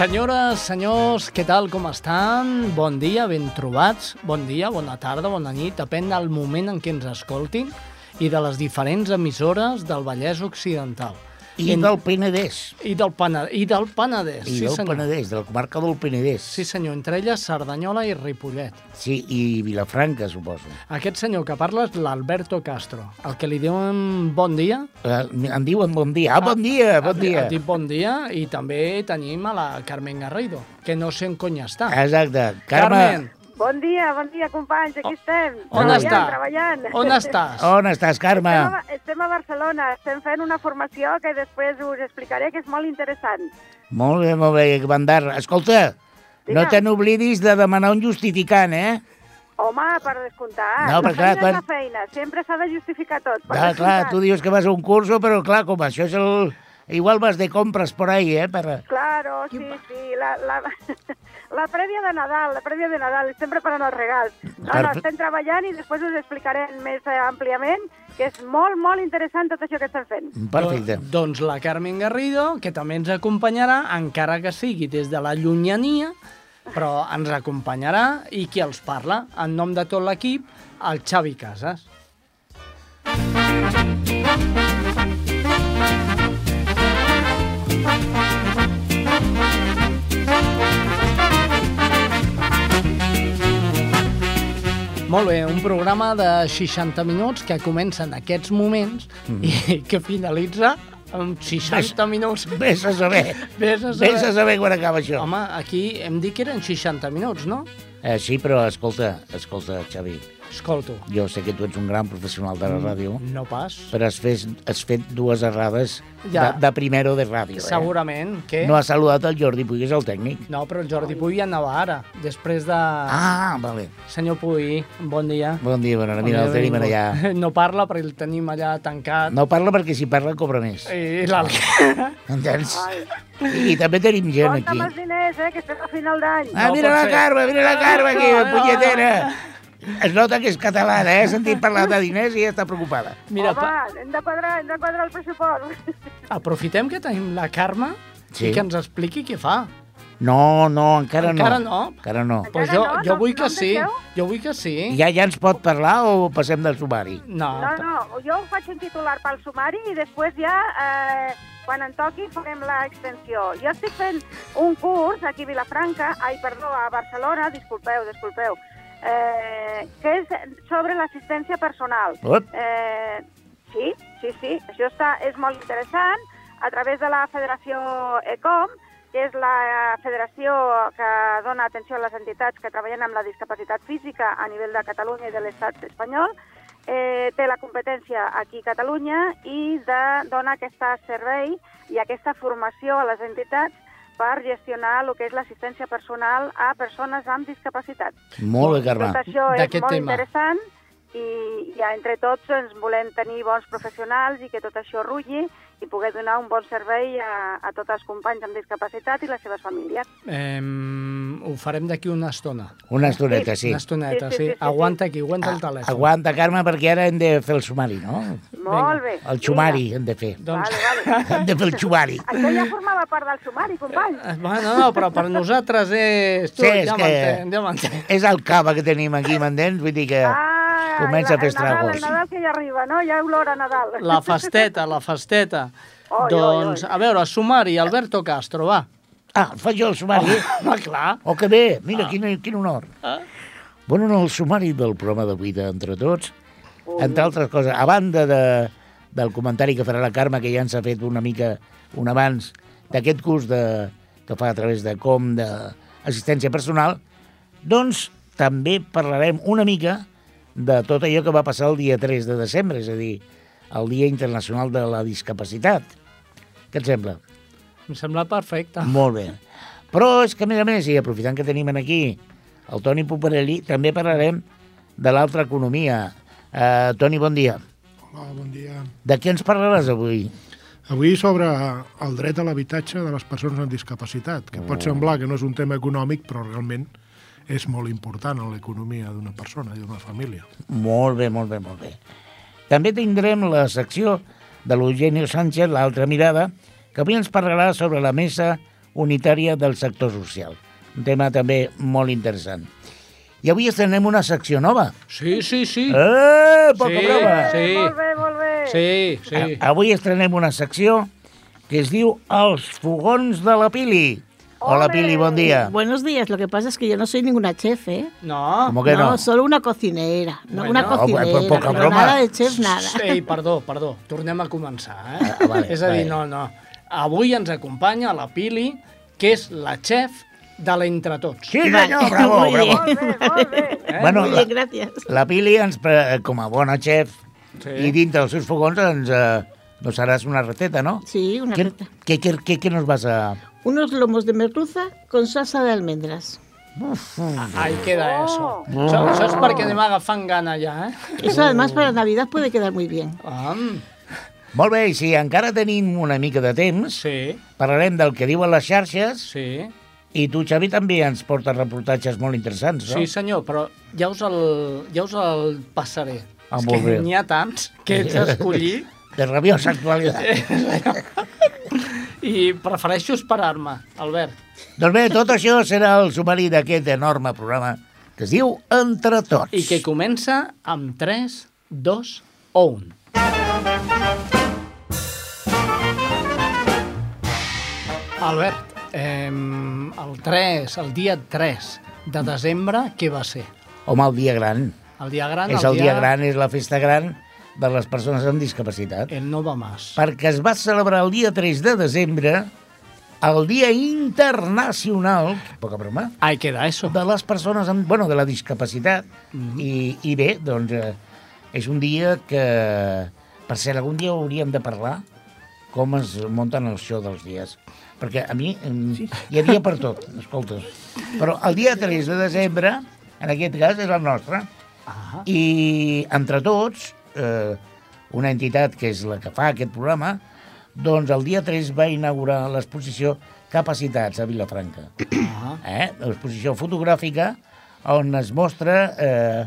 Senyores, senyors, què tal, com estan? Bon dia, ben trobats. Bon dia, bona tarda, bona nit. Depèn del moment en què ens escoltin i de les diferents emissores del Vallès Occidental. I En- del Penedès. I del, Pana... I del Penedès, I sí del senyor. Penedès, de la comarca del Penedès. Sí senyor, entre elles Cerdanyola i Ripollet. Sí, i Vilafranca, suposo. Aquest senyor que parla és l'Alberto Castro, el que li diuen bon dia. Eh, em diuen bon dia. Ah, bon dia, bon dia. Et dic bon dia i també tenim a la Carmen Garrido, que no sé on cony està. Exacte. Carme, Carmen, Bon dia, bon dia, companys, aquí estem. on treballant, està? Treballant. on estàs? on estàs, Carme? Estem a, estem a Barcelona, estem fent una formació que després us explicaré que és molt interessant. Molt bé, molt bé, Bandar. Escolta, no Digue'm. te n'oblidis de demanar un justificant, eh? Home, per descomptar. No, perquè clar, quan- la feina, sempre s'ha de justificar tot. Per Ah, clar, descomptat. tu dius que vas a un curso, però clar, com això és el... Igual vas de compres por ahí, eh? Per... Claro, sí, sí, la, la, la prèvia de Nadal, la prèvia de Nadal, estem preparant els regals. No, no, Perfecte. estem treballant i després us explicarem més eh, àmpliament, que és molt, molt interessant tot això que estem fent. Perfecte. Do- doncs la Carmen Garrido, que també ens acompanyarà, encara que sigui des de la llunyania, però ens acompanyarà i qui els parla, en nom de tot l'equip, el Xavi Casas. Molt bé, un programa de 60 minuts que comença en aquests moments i que finalitza amb 60 minuts. Vés a saber. Vés a Vés a saber. saber quan acaba això. Home, aquí hem dit que eren 60 minuts, no? Eh, sí, però escolta, escolta, Xavi, Escolto. jo sé que tu ets un gran professional de la ràdio, No pas. però has fet, has fet dues errades Ja. de, de primero de ràdio. Eh? Segurament que... No has saludat el Jordi Puig, que és el tècnic. No, però el Jordi Puy ja anava ara, després de... Ah, vale. Senyor Puy, bon dia. Bon dia, bona hora. Mira, el Bon dia, tenim allà. No parla perquè el tenim allà tancat. No parla perquè si parla cobra més. I l'altre... Entens? Ai. I també tenim gent aquí. amb els diners, eh, que estem a final d'any. Ah, No mira la ser. Carme, mira la Carme aquí, No, no, punyetera. Es nota que és catalana, eh? He sentit parlar de diners i ja està preocupada. Mira, Home, pa... hem de quadrar, hem de quadrar el pressupost. aprofitem que tenim la Carme Sí. i que ens expliqui què fa. No, no, encara no. Encara no? Encara no. Pues jo, no? jo No- vull no que sí. deixeu? Jo vull que sí. Ja ja ens pot parlar o passem del sumari? No, No, no, jo ho faig en titular pel sumari i després ja, eh, quan en toqui, farem l'extensió. Jo estic fent un curs aquí a Vilafranca, ai, perdó, a Barcelona, disculpeu, disculpeu, eh, que és sobre l'assistència personal. Eh, sí, sí, sí, això està, és molt interessant. A través de la Federació ECOM, que és la federació que dona atenció a les entitats que treballen amb la discapacitat física a nivell de Catalunya i de l'estat espanyol, eh, té la competència aquí a Catalunya i de, dona aquest servei i aquesta formació a les entitats per gestionar el que és l'assistència personal a persones amb discapacitat. Molt bé, Carme. Tot això és molt tema. interessant i ja entre tots ens volem tenir bons professionals i que tot això rulli i poder donar un bon servei a, a tots els companys amb discapacitat i les seves famílies. Eh, ho farem d'aquí una estona. Una estoneta, sí. Una estoneta, Sí, sí. sí, sí, sí, Aguanta aquí, aguanta el Ah, telèfon. Aguanta, Carme, perquè ara hem de fer el sumari, no? Molt bé. El xumari hem de fer. Doncs, Vale, vale. Hem de fer el xumari. Això ja formava part del sumari, company. Eh, Bueno, no, però per nosaltres és... Tu, Sí, és ja que- m'entén, ja m'entén. És el cava que tenim aquí, m'entens? Vull dir que... Ah, comença a fer Nadal, estragos. el Nadal que ja arriba, no? Ja olor a Nadal. La festeta, la festeta. Oi, oi, doncs, oi. a veure, sumari, Alberto Castro, va. Ah, faig jo el sumari. Ah, clar. Oh, que bé, mira, quin, quin honor. Ah. Bueno, no, el sumari del programa d'avui d'Entre Tots, entre altres coses, a banda de, del comentari que farà la Carme, que ja ens ha fet una mica un abans d'aquest curs de, que fa a través de com d'assistència personal, doncs també parlarem una mica de tot allò que va passar el dia 3 de desembre, és a dir, el Dia Internacional de la Discapacitat. Què et sembla? Em sembla perfecte. Molt bé. Però és que, a més a més, i aprofitant que tenim aquí el Toni Puparelli, també parlarem de l'altra economia. Uh, Toni, bon dia. Hola, bon dia. De què ens parlaràs avui? Avui sobre el dret a l'habitatge de les persones amb discapacitat, que pot semblar que no és un tema econòmic, però realment és molt important en l'economia d'una persona i d'una família. Molt bé, molt bé, molt bé. També tindrem la secció de l'Eugenio Sánchez, l'altra mirada, que avui ens parlarà sobre la mesa unitària del sector social. Un tema també molt interessant. I avui estrenem una secció nova. Sí, sí, sí. Eh, poca Sí, broma! sí. Molt bé, molt bé. Sí, sí. A- Avui estrenem una secció que es diu Els fogons de la Pili. Hola, Ole! Pili, bon dia. Buenos días, lo que pasa es que yo no soy ninguna chef, ¿eh? No. ¿Cómo que no? solo una cocinera. No, Bueno. una No, cocinera, pues poca pero broma. nada de chef, nada. Ei, perdó, perdó. Tornem a començar, eh? Ah, vale, és a dir, vale. no, no. Avui ens acompanya la Pili, que és la chef de l'Entretots. Sí, senyor, bravo, Muy bravo. bien. Molt bé, molt bé. Eh? Bueno, Muy la, bien, gracias. la Pili, ens, com a bona chef, Sí. i dintre dels seus fogons ens, eh, nos haràs una receta, ¿no? Sí, una ¿Qué, receta. qué, qué, qué, qué nos vas a...? Unos lomos de merluza con salsa de almendras. Ahí queda eso. Oh. Això, això és perquè anem agafant gana ja, eh? Eso además para Navidad puede quedar muy bien. Ah, Molt bé, i si encara tenim una mica de temps, sí, parlarem del que diuen les xarxes sí. i tu, Xavi, també ens portes reportatges molt interessants, no? Sí, senyor, però ja us el, ja us el passaré. Ah, És molt que n'hi ha tants que ets d'escollir De rabiosa actualitat. i prefereixo esperar-me, Albert. doncs bé, tot això serà el sumari d'aquest enorme programa que es diu Entre Tots. I que comença amb 3, 2 o 1. Albert, eh, el 3, el dia 3 de desembre, què va ser? Home, el dia gran. El dia gran, és el dia gran, és la festa gran de les persones amb discapacitat. El no va más. Perquè es va celebrar el dia 3 de desembre el Dia Internacional, poca broma, Ahí queda eso. de les persones amb, bueno, de la discapacitat. Mhm. I, I bé, doncs, eh, és un dia que, per cert, algun dia hauríem de parlar com es munten el show dels dies. Perquè a mi em, hi ha dia per tot, escolta. Però el dia 3 de desembre, en aquest cas, és el nostre. Ah, I entre tots, eh, una entitat que és la que fa aquest programa, doncs el dia 3 va inaugurar l'exposició Capacitats a Vilafranca. ah, Eh? L'exposició fotogràfica on es mostra eh,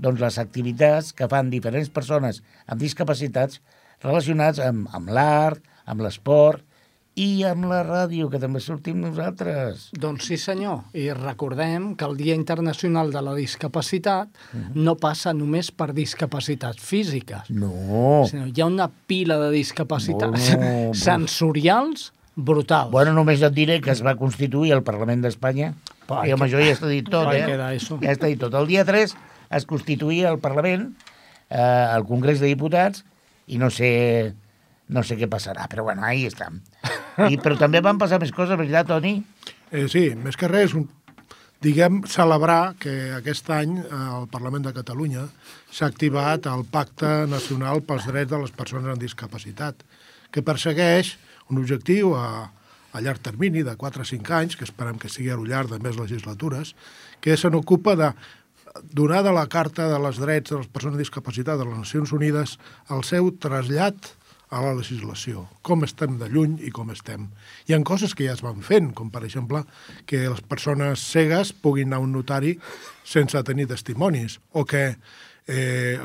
doncs les activitats que fan diferents persones amb discapacitats relacionats amb, amb l'art, amb l'esport i amb la ràdio, que també sortim nosaltres. doncs sí senyor, i recordem que el Dia Internacional de la Discapacitat no passa només per discapacitats físiques, No. sinó hi ha una pila de discapacitats Oh, sensorials brutals. Bueno, només et diré que es va constituir el Parlament d'Espanya. Pa, I amb que- això ja està dit tot, eh? Ja està dit tot. El dia 3 es constituïa el Parlament, eh, el Congrés de Diputats, i no sé, no sé què passarà, però bueno, ahí estem. I, però també van passar més coses, veritat, Toni? Eh, sí, més que res, un, diguem, celebrar que aquest any eh, al Parlament de Catalunya s'ha activat el Pacte Nacional pels Drets de les Persones amb Discapacitat, que persegueix un objectiu a, a llarg termini de 4 a 5 anys, que esperem que sigui a lo llarg de més legislatures, que se n'ocupa de donar de la Carta de les Drets de les Persones amb Discapacitat de les Nacions Unides el seu trasllat a la legislació, com estem de lluny i com estem. Hi ha coses que ja es van fent, com per exemple que les persones cegues puguin anar a un notari sense tenir testimonis, o que eh,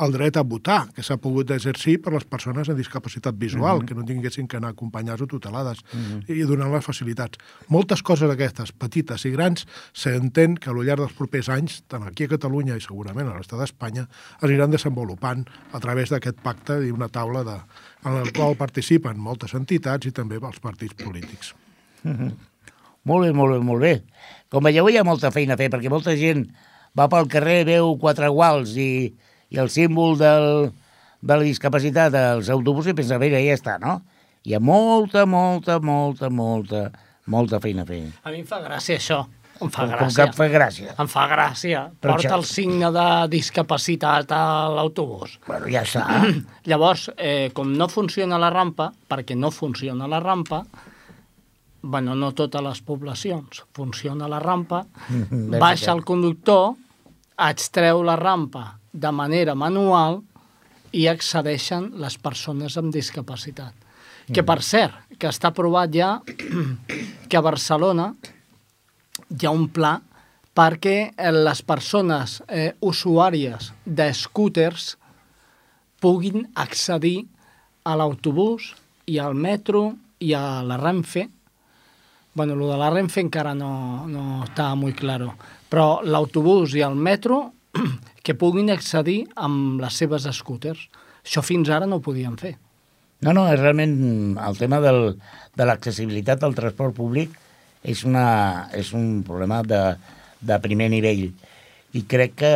el dret a votar, que s'ha pogut exercir per les persones amb discapacitat visual, mm -hmm. que no tinguessin que anar acompanyats o tutelades, mm -hmm. i donar les facilitats. Moltes coses d'aquestes, petites i grans, s'entén que a lo llarg dels propers anys, tant aquí a Catalunya i segurament a l'estat d'Espanya, es aniran desenvolupant a través d'aquest pacte i una taula de, en la qual participen moltes entitats i també els partits polítics. Molt bé, molt bé, molt bé. Com veieu, hi ha molta feina a fer, perquè molta gent va pel carrer, veu quatre guals i, i el símbol del, de la discapacitat als autobusos i pensa, vinga, ja està, no? Hi ha molta, molta, molta, molta, molta feina a fer. A mi em fa gràcia això. Em fa Com, com gràcia. que fa gràcia. Em fa gràcia. Però Porta això- el signe de discapacitat a l'autobús. Bueno, ja està. Llavors, eh, com no funciona la rampa, perquè no funciona la rampa, bueno, no totes les poblacions, funciona la rampa, baixa el conductor, extreu la rampa de manera manual i accedeixen les persones amb discapacitat. Que, per cert, que està aprovat ja que a Barcelona hi ha un pla perquè eh, les persones eh, usuàries de scooters puguin accedir a l'autobús i al metro i a la Renfe Bueno, lo de la Renfe encara no, no està molt claro, però l'autobús i el metro que puguin accedir amb les seves scooters. Això fins ara no ho podien fer. No, no, és realment el tema del, de l'accessibilitat al transport públic és, una, és un problema de, de primer nivell i crec que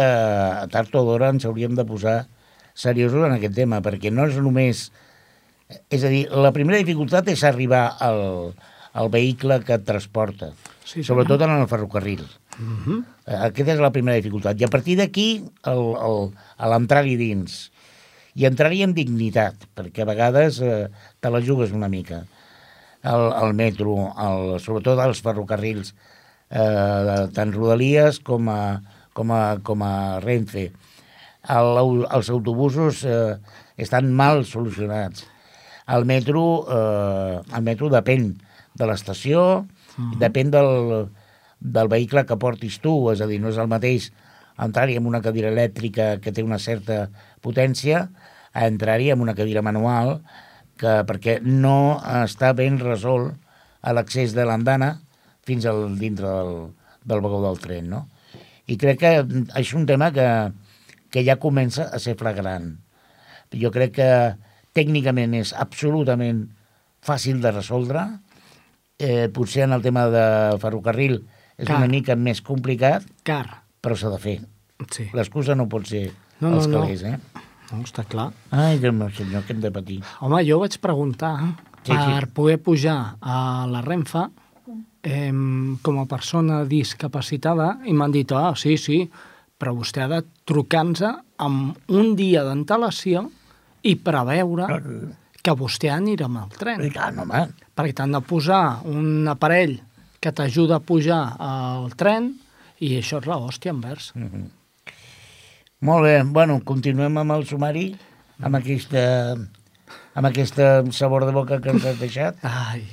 tard o d'hora ens hauríem de posar seriosos en aquest tema, perquè no és només... És a dir, la primera dificultat és arribar al, al vehicle que et transporta, Sí, sobretot en el ferrocarril. Mm -hmm. Aquesta és la primera dificultat. I a partir d'aquí, a l'entrar-hi dins. I entrar-hi amb dignitat, perquè a vegades eh, te la jugues una mica. El, el metro, el, sobretot els ferrocarrils, eh, tant Rodalies com a, com a, com a Renfe. El, els autobusos eh, estan mal solucionats. El metro, eh, el metro depèn de l'estació, mm. depèn del, del vehicle que portis tu, és a dir, no és el mateix entrar-hi amb una cadira elèctrica que té una certa potència a entrar-hi amb una cadira manual que, perquè no està ben resolt a l'accés de l'andana fins al dintre del, del vagó del tren, no? I crec que és un tema que, que ja comença a ser flagrant. Jo crec que tècnicament és absolutament fàcil de resoldre, eh, potser en el tema de ferrocarril és Clar. una mica més complicat, Car. però s'ha de fer. Sí. L'excusa no pot ser No, no, els no. calés, eh? No, està clar. Ai, Déu meu senyor, que hem de patir. Home, jo vaig preguntar Sí, sí. per poder pujar a la Renfe eh, com a persona discapacitada i m'han dit, ah, sí, sí, però vostè ha de trucar-nos amb un dia d'antelació i preveure que vostè anirà amb el tren. I tant, home. Perquè t'han de posar un aparell que t'ajuda a pujar al tren i això és l'hòstia envers. Molt bé, bueno, continuem amb el sumari, amb aquesta, amb aquesta sabor de boca que ens has deixat. Ai,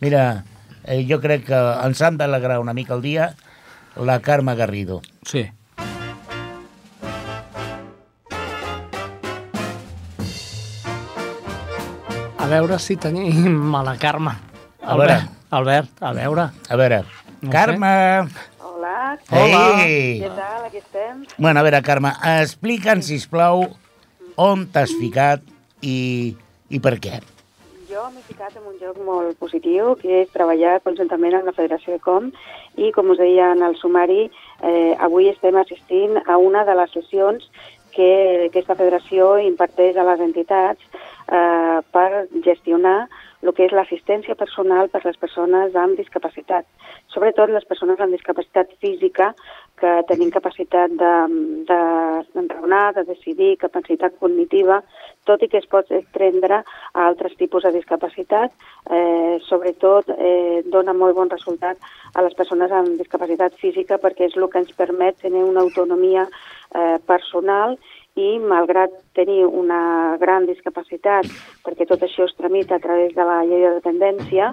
Mira, eh, jo crec que ens han d'alegrar una mica el dia la Carme Garrido. sí. A veure si tenim a la Carme. A veure. Albert, Albert, a veure. A veure, No. Carme... Hola, Hola. Ei! què tal? Aquí estem. Bueno, a veure, Carme, explica'ns, sisplau, on t'has ficat i, i per què. Jo m'he ficat en un joc molt positiu, que és treballar conjuntament amb la Federació de Com i, com us deia en el sumari, eh, avui estem assistint a una de les sessions que aquesta federació imparteix a les entitats eh, per gestionar el que és l'assistència personal per a les persones amb discapacitat, sobretot les persones amb discapacitat física que tenim capacitat de, de, d'enraonar, de decidir, capacitat cognitiva, tot i que es pot estendre a altres tipus de discapacitat, eh, sobretot eh, dona molt bon resultat a les persones amb discapacitat física perquè és el que ens permet tenir una autonomia eh, personal i malgrat tenir una gran discapacitat, perquè tot això es tramita a través de la llei de dependència,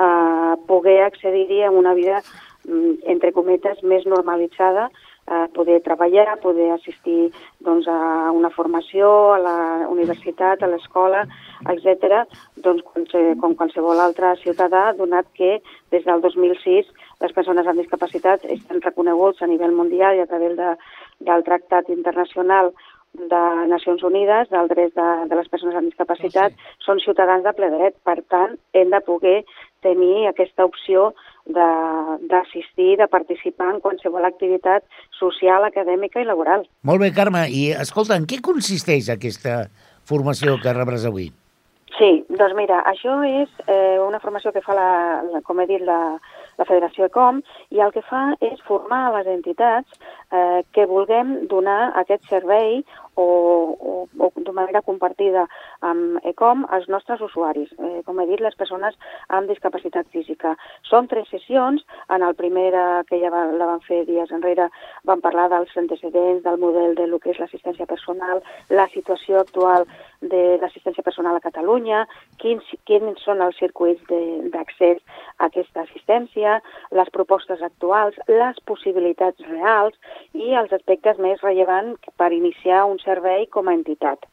eh, poder accedir-hi a una vida, mm, entre cometes, més normalitzada, eh, poder treballar, poder assistir doncs, a una formació, a la universitat, a l'escola, etc., doncs, com, com qualsevol altre ciutadà, donat que des del 2006 les persones amb discapacitat estan reconeguts a nivell mundial i a través de, del Tractat Internacional de Nacions Unides del dret de, de les persones amb discapacitat, Ah, són ciutadans de ple dret. Per tant, hem de poder tenir aquesta opció d'assistir, de, de participar en qualsevol activitat social, acadèmica i laboral. Molt bé, Carme, i escolta, en què consisteix aquesta formació que rebràs avui? Sí, doncs mira, això és eh, una formació que fa, la, la, com he dit, la, la Federació ECOM i el que fa és formar les entitats eh, que vulguem donar aquest servei o, o, o de manera compartida amb ECOM als nostres usuaris, eh, com he dit, les persones amb discapacitat física. Són tres sessions, en el primer eh, que ja va, la van fer dies enrere vam parlar dels antecedents, del model de lo que és l'assistència personal, la situació actual de l'assistència personal a Catalunya, quins, quins són els circuits d'accés a aquesta assistència, les propostes actuals, les possibilitats reals i els aspectes més rellevants per iniciar un servei com a entitat.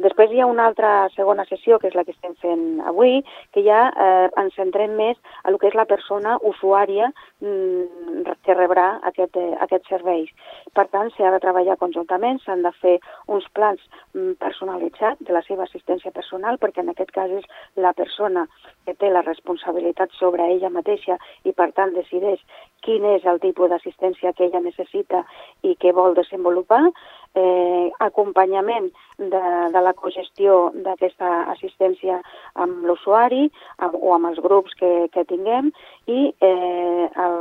Després hi ha una altra segona sessió, que és la que estem fent avui, que ja eh, ens centrem més a lo que és la persona usuària mm, que rebrà aquest, eh, aquests serveis. Per tant, s'ha de treballar conjuntament, s'han de fer uns plans mm, personalitzats de la seva assistència personal, perquè en aquest cas és la persona que té la responsabilitat sobre ella mateixa i, per tant, decideix quin és el tipus d'assistència que ella necessita i que vol desenvolupar, eh, acompanyament de, de la cogestió d'aquesta assistència amb l'usuari o amb els grups que, que tinguem i eh, al,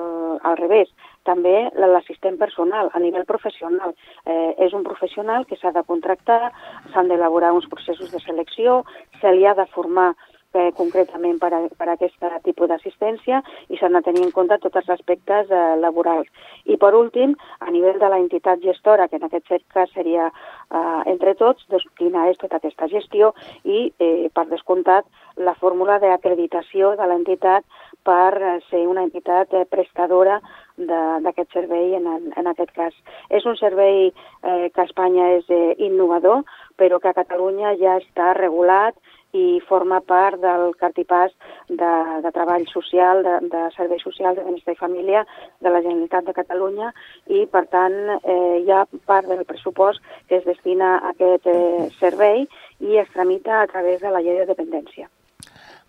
al revés, també l'assistent personal a nivell professional. Eh, és un professional que s'ha de contractar, s'han d'elaborar uns processos de selecció, se li ha de formar eh, concretament per a, per a aquest tipus d'assistència i s'han de tenir en compte tots els aspectes eh, laborals. I per últim, a nivell de la entitat gestora, que en aquest cas seria eh, entre tots, doncs quina és tota aquesta gestió i, eh, per descomptat, la fórmula d'acreditació de l'entitat per eh, ser una entitat eh, prestadora d'aquest servei en, en aquest cas. És un servei eh, que a Espanya és eh, innovador, però que a Catalunya ja està regulat i forma part del cartipàs de, de treball social, de, de serveis socials de benestar i família de la Generalitat de Catalunya i, per tant, eh, hi ha part del pressupost que es destina a aquest eh, servei i es tramita a través de la llei de dependència.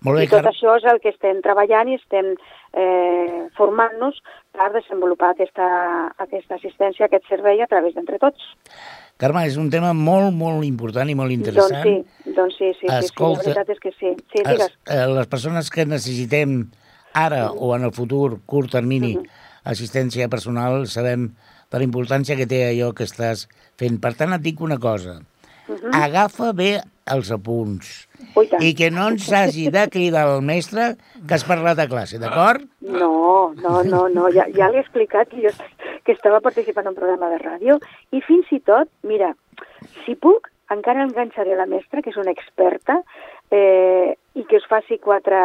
Molt bé, I tot Car- això és el que estem treballant i estem eh, formant-nos per desenvolupar aquesta, aquesta assistència, aquest servei a través d'entre tots. Carme, és un tema molt, molt important i molt interessant. Doncs sí, doncs sí, sí, sí, sí, Escolta, la veritat és que sí. Sí, Es, digues. eh, les persones que necessitem ara o en el futur, curt termini, assistència personal, sabem de la importància que té allò que estàs fent. Per tant, et dic una cosa. Agafa bé els apunts. I que no ens hagi de cridar el mestre que has parlat a classe, d'acord? No, no, no, no. Ja, ja l'he explicat que jo que estava participant en un programa de ràdio i fins i tot, mira, si puc, encara enganxaré la mestra, que és una experta, eh, i que us faci quatre,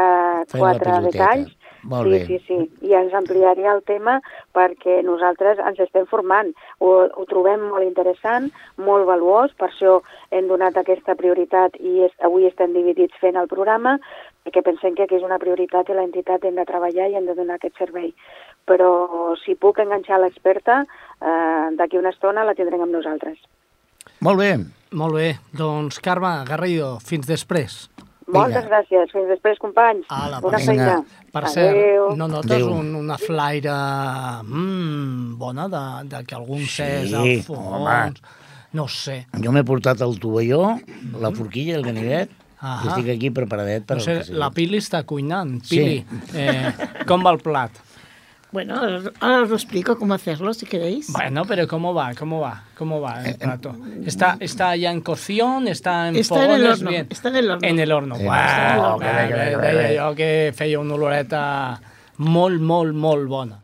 Fem quatre detalls. Molt sí, bé. sí, sí. I ens ampliaria el tema perquè nosaltres ens estem formant. Ho, ho trobem molt interessant, molt valuós, per això hem donat aquesta prioritat i és, avui estem dividits fent el programa, perquè pensem que aquí és una prioritat i l'entitat hem de treballar i hem de donar aquest servei. Però si puc enganxar l'experta, eh, d'aquí una estona la tindrem amb nosaltres. Molt bé. Molt bé, doncs Carme Garrido, fins després. Moltes gràcies. Fins després, companys. Ala, Bona feina. Per cert, no notes Adéu. un, una flaire mm, bona de, de que algun Sí, cés al fons? home. No sé. Jo m'he portat el tovalló, la forquilla, el ganivet, Ahà. i estic aquí preparadet per No sé, la Pili està cuinant. Sí. Pili, eh, com va el plat? Bueno, ahora os lo explico cómo hacerlo, si queréis. Bueno, pero ¿cómo va? ¿Cómo va? ¿Cómo va el plato? ¿Está, está ya en cocción? ¿Está en Está en el fogones? horno, Bien. está en el horno. En el horno. Horno. que Que feia una oloreta molt, molt, molt bona.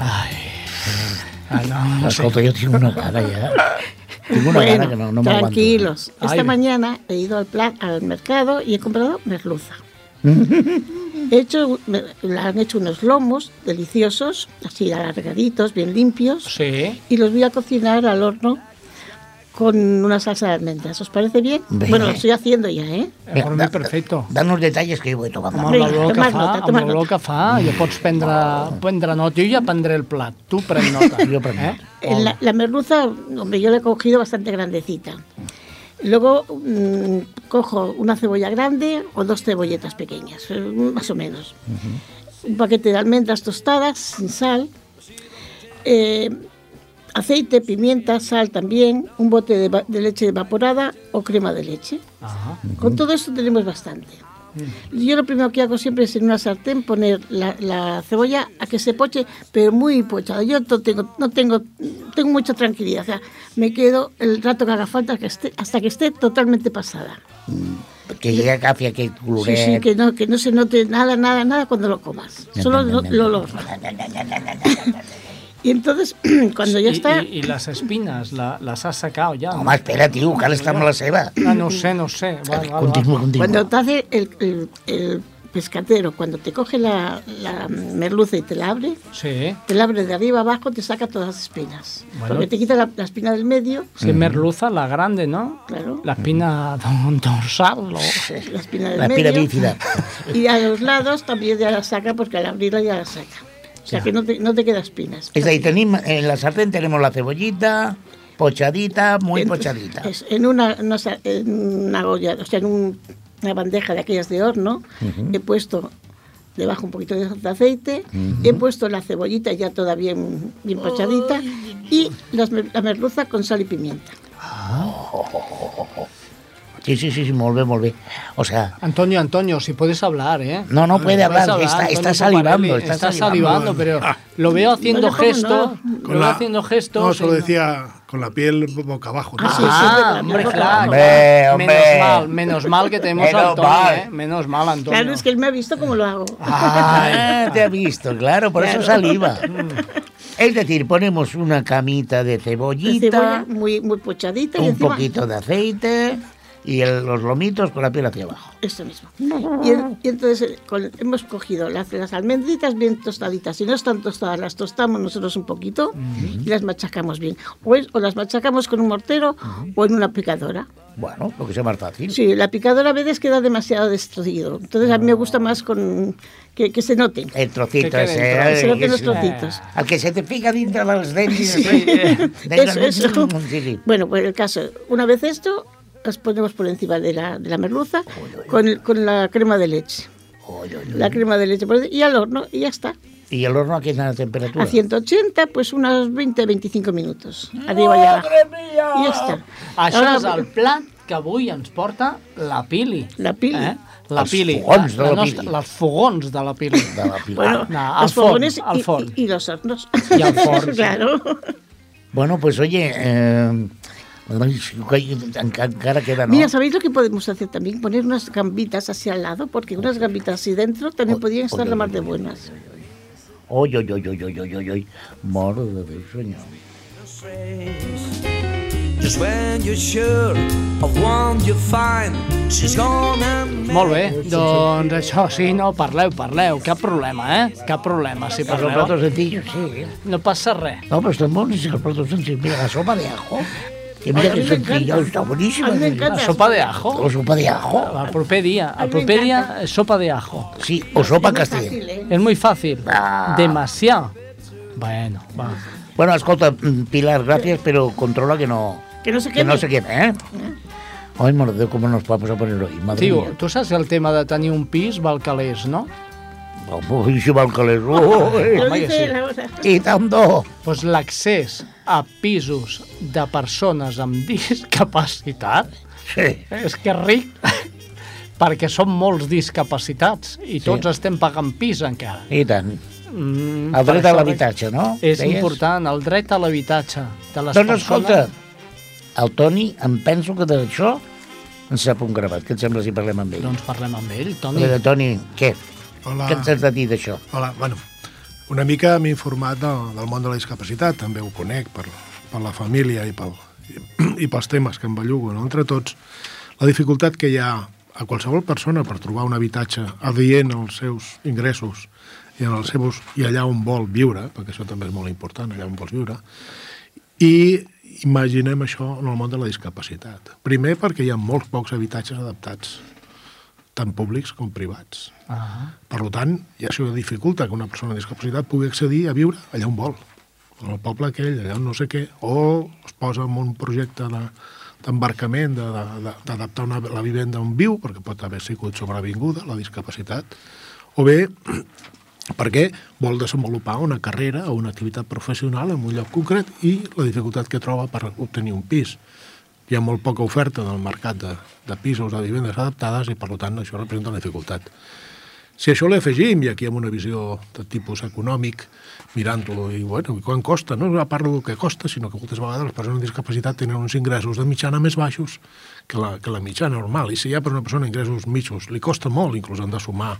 Ai, ah, no, no sé. Escolta, jo tinc una cara ja. Tinc una bueno, cara que no, no tranquilos. Esta Ay. mañana he ido al, pla- al mercado y he comprado merluza. He hecho, me- le han hecho unos lomos deliciosos, así alargaditos, bien limpios, Sí, y los voy a cocinar al horno con una salsa de almendras. ¿Os parece bien? Bé. Bueno, lo estoy haciendo ya, ¿eh? eh, por mi perfecto. Danos detalles que jo vull tomar. Amb valor que fa, nota, amb nota. que fa, ja pots prendre, prendre nota. Jo ja prendré el plat, tu pren nota. Jo prenc eh? Eh, La, la merluza, hombre, yo la he cogido bastante grandecita. Luego mm, cojo una cebolla grande o dos cebolletas pequeñas, eh, más o menos. Un paquete de almendras tostadas sin sal. eh, aceite, pimienta, sal también. Un bote de, de leche evaporada o crema de leche. Ajá. Con todo esto tenemos bastante. Yo lo primero que hago siempre es en una sartén poner la, la cebolla a que se poche, pero muy pochada. Yo no tengo, no tengo, tengo mucha tranquilidad. O sea, me quedo el rato que haga falta que esté, hasta que esté totalmente pasada. Que ja agafi aquest Sí, coloret. sí, que no, que no se note nada, nada, nada cuando lo comas. Solo lo- el olor. Y entonces, cuando ya I, está, i, I les espines, la, les has sacado ja? Home, espera, tio, cal estar amb la seva. Ah, no sé, no sé. Continua, val. continua. cuando te hace el, el- el pescatero, cuando te coge la, la merluza y te la abre, Sí. te la abre de arriba abajo, te saca todas las espinas. Bueno. Porque te quita la, la espina del medio, Sí, merluza, la grande, ¿no? claro, La espina don- dorsal. la espina del La espina medio. bífida. Y a los lados también ya la saca, porque al abrirla ya la saca. O sea que no te, no te queda espinas. Es ahí, tenim, en la sartén tenemos la cebollita, pochadita, muy En- pochadita. es en una, no sé, en una olla, o sea, en un- una bandeja de aquellas de horno, he puesto debajo un poquito de aceite, he puesto la cebollita ya toda bien, bien pochadita y las la merluza con sal y pimienta. Sí, sí, sí, sí, molt bé, molt bé. O sea, Antonio, Antonio, si puedes hablar, ¿eh? no, no puede Puedes hablar, está, está salivando, está, está salivando, pero lo veo haciendo Bueno, ¿cómo gestos, no? lo veo haciendo gestos. No, solo y- decía con la piel boca abajo. ¿no? Ah, sí, Ah, sí, hombre, claro. Hombre, hombre. Menos mal, menos mal que tenemos a Menos Antonio, mal. ¿eh? Menos mal, Antonio. Claro, es que él me ha visto cómo lo hago. Ah, te ha visto, claro, por eso Claro. saliva. Es decir, ponemos una camita de De cebollita, cebolla muy, muy pochadita y un encima poquito de aceite y el- los lomitos con la piel hacia abajo. Esto mismo. Y, en- y entonces eh, con- hemos cogido las, las almendritas bien tostaditas. Si no están tostadas, las tostamos nosotros un poquito y las machacamos bien. O, es- o las machacamos con un mortero o en una picadora. Bueno, lo que sea más fácil. Sí, la picadora a veces queda demasiado destrocido. Entonces a mí me gusta más con que, que se note. El trocito Que ese. dentro. eh, Se noten que los trocitos. Al que se te pica dentro de los dientes. Eso, eso. Sí, sí. Bueno, pues el caso, una vez esto, las ponemos por encima de la, de la merluza con, el- con la crema de leche. Oy, oy, oy. La crema de leche y al horno y ya está. ¿Y el horno a qué temperatura? A 180, pues unos 20-25 minutos. Arriba y abajo. Y ya está. Això Ahora, és el plat que avui ens porta la Pili. La Pili. Eh? La Els Pili. fogons de la nostra, Pili. Els fogons de la Pili. De la pila. Bueno, No, forn, fogones forn. y- y los hornos. Y al forn, sí. claro. Bueno, pues oye, eh, encara queda, ¿no? Mira, ¿sabéis lo que podemos hacer también? Poner unas gambitas así al lado, porque unas gambitas así dentro también podrían estar la más de buenas. Oy, oy, oy, oy, oy, oy, oy, oy. Mare de Déu, senyor. Just when you're sure of one you find, she's gone and Molt bé, doncs això sí, no, parleu, parleu, cap problema, eh? Cap problema, si Los platos parleu. sencillos, sí. No passa res. No, pero están buenísimos los platos sencillos. Mira, la sopa de ajo. Que mira Ay, que encanta. está buenísima. A mí me encanta. La sopa de ajo. La sopa de ajo. Dia, eh, sopa de ajo. Sí, o sopa Es muy castellana. fácil, ¿eh? És muy fàcil. Ah. Demasiado. Bueno, va. Bueno, escolta, mm, Pilar, gracias, pero controla que no, Que no se que queme. no se queme, ¿eh? Ay, madre Déu, ¿cómo nos vamos a poner hoy? Madre Tio, mía. tu saps el tema de tenir un pis val calés, no? Uy, si va el calés. Uy. Lo Home, que dice sí. la otra. I tant do. Doncs l'accés a pisos de persones amb discapacitat Sí. és que és ric perquè són molts discapacitats i tots Sí. estem pagant pis encara. I tant. Mm, El dret a l'habitatge, no? És Deies? important, el dret a l'habitatge de les Doncs persones. escolta, el Toni, em penso que d'això en sap un gravat. Què et sembla si parlem amb ell? Doncs parlem amb ell, Toni. Toni, Toni què? Hola. Què ens has de dir d'això? Hola, bueno, una mica m'he informat del, del món de la discapacitat, també ho conec per, per la família i, pel, i, i pels temes que em bellugo, no? entre tots. La dificultat que hi ha a qualsevol persona per trobar un habitatge adient als seus ingressos i, en els seus, i allà on vol viure, perquè això també és molt important, allà on vols viure, i imaginem això en el món de la discapacitat. Primer perquè hi ha molts pocs habitatges adaptats, tant públics com privats. Ah, Per tant, i això dificulta que una persona amb discapacitat pugui accedir a viure allà on vol, en el poble aquell, allà on no sé què, o es posa en un projecte de d'embarcament, de- de- de- d'adaptar la vivenda on viu, perquè pot haver sigut sobrevinguda, la discapacitat, o bé perquè vol desenvolupar una carrera o una activitat professional en un lloc concret i la dificultat que troba per obtenir un pis. Hi ha molt poca oferta en el mercat de, de pisos de vivendes adaptades i, per tant, això representa una dificultat. Si això li afegim, i aquí amb una visió de tipus econòmic, mirant-ho, i bueno, i quan costa? No parlo del que costa, sinó que moltes vegades les persones amb discapacitat tenen uns ingressos de mitjana més baixos que la, que la mitjana normal. I si ja per una persona ingressos mitjos li costa molt, inclús han de sumar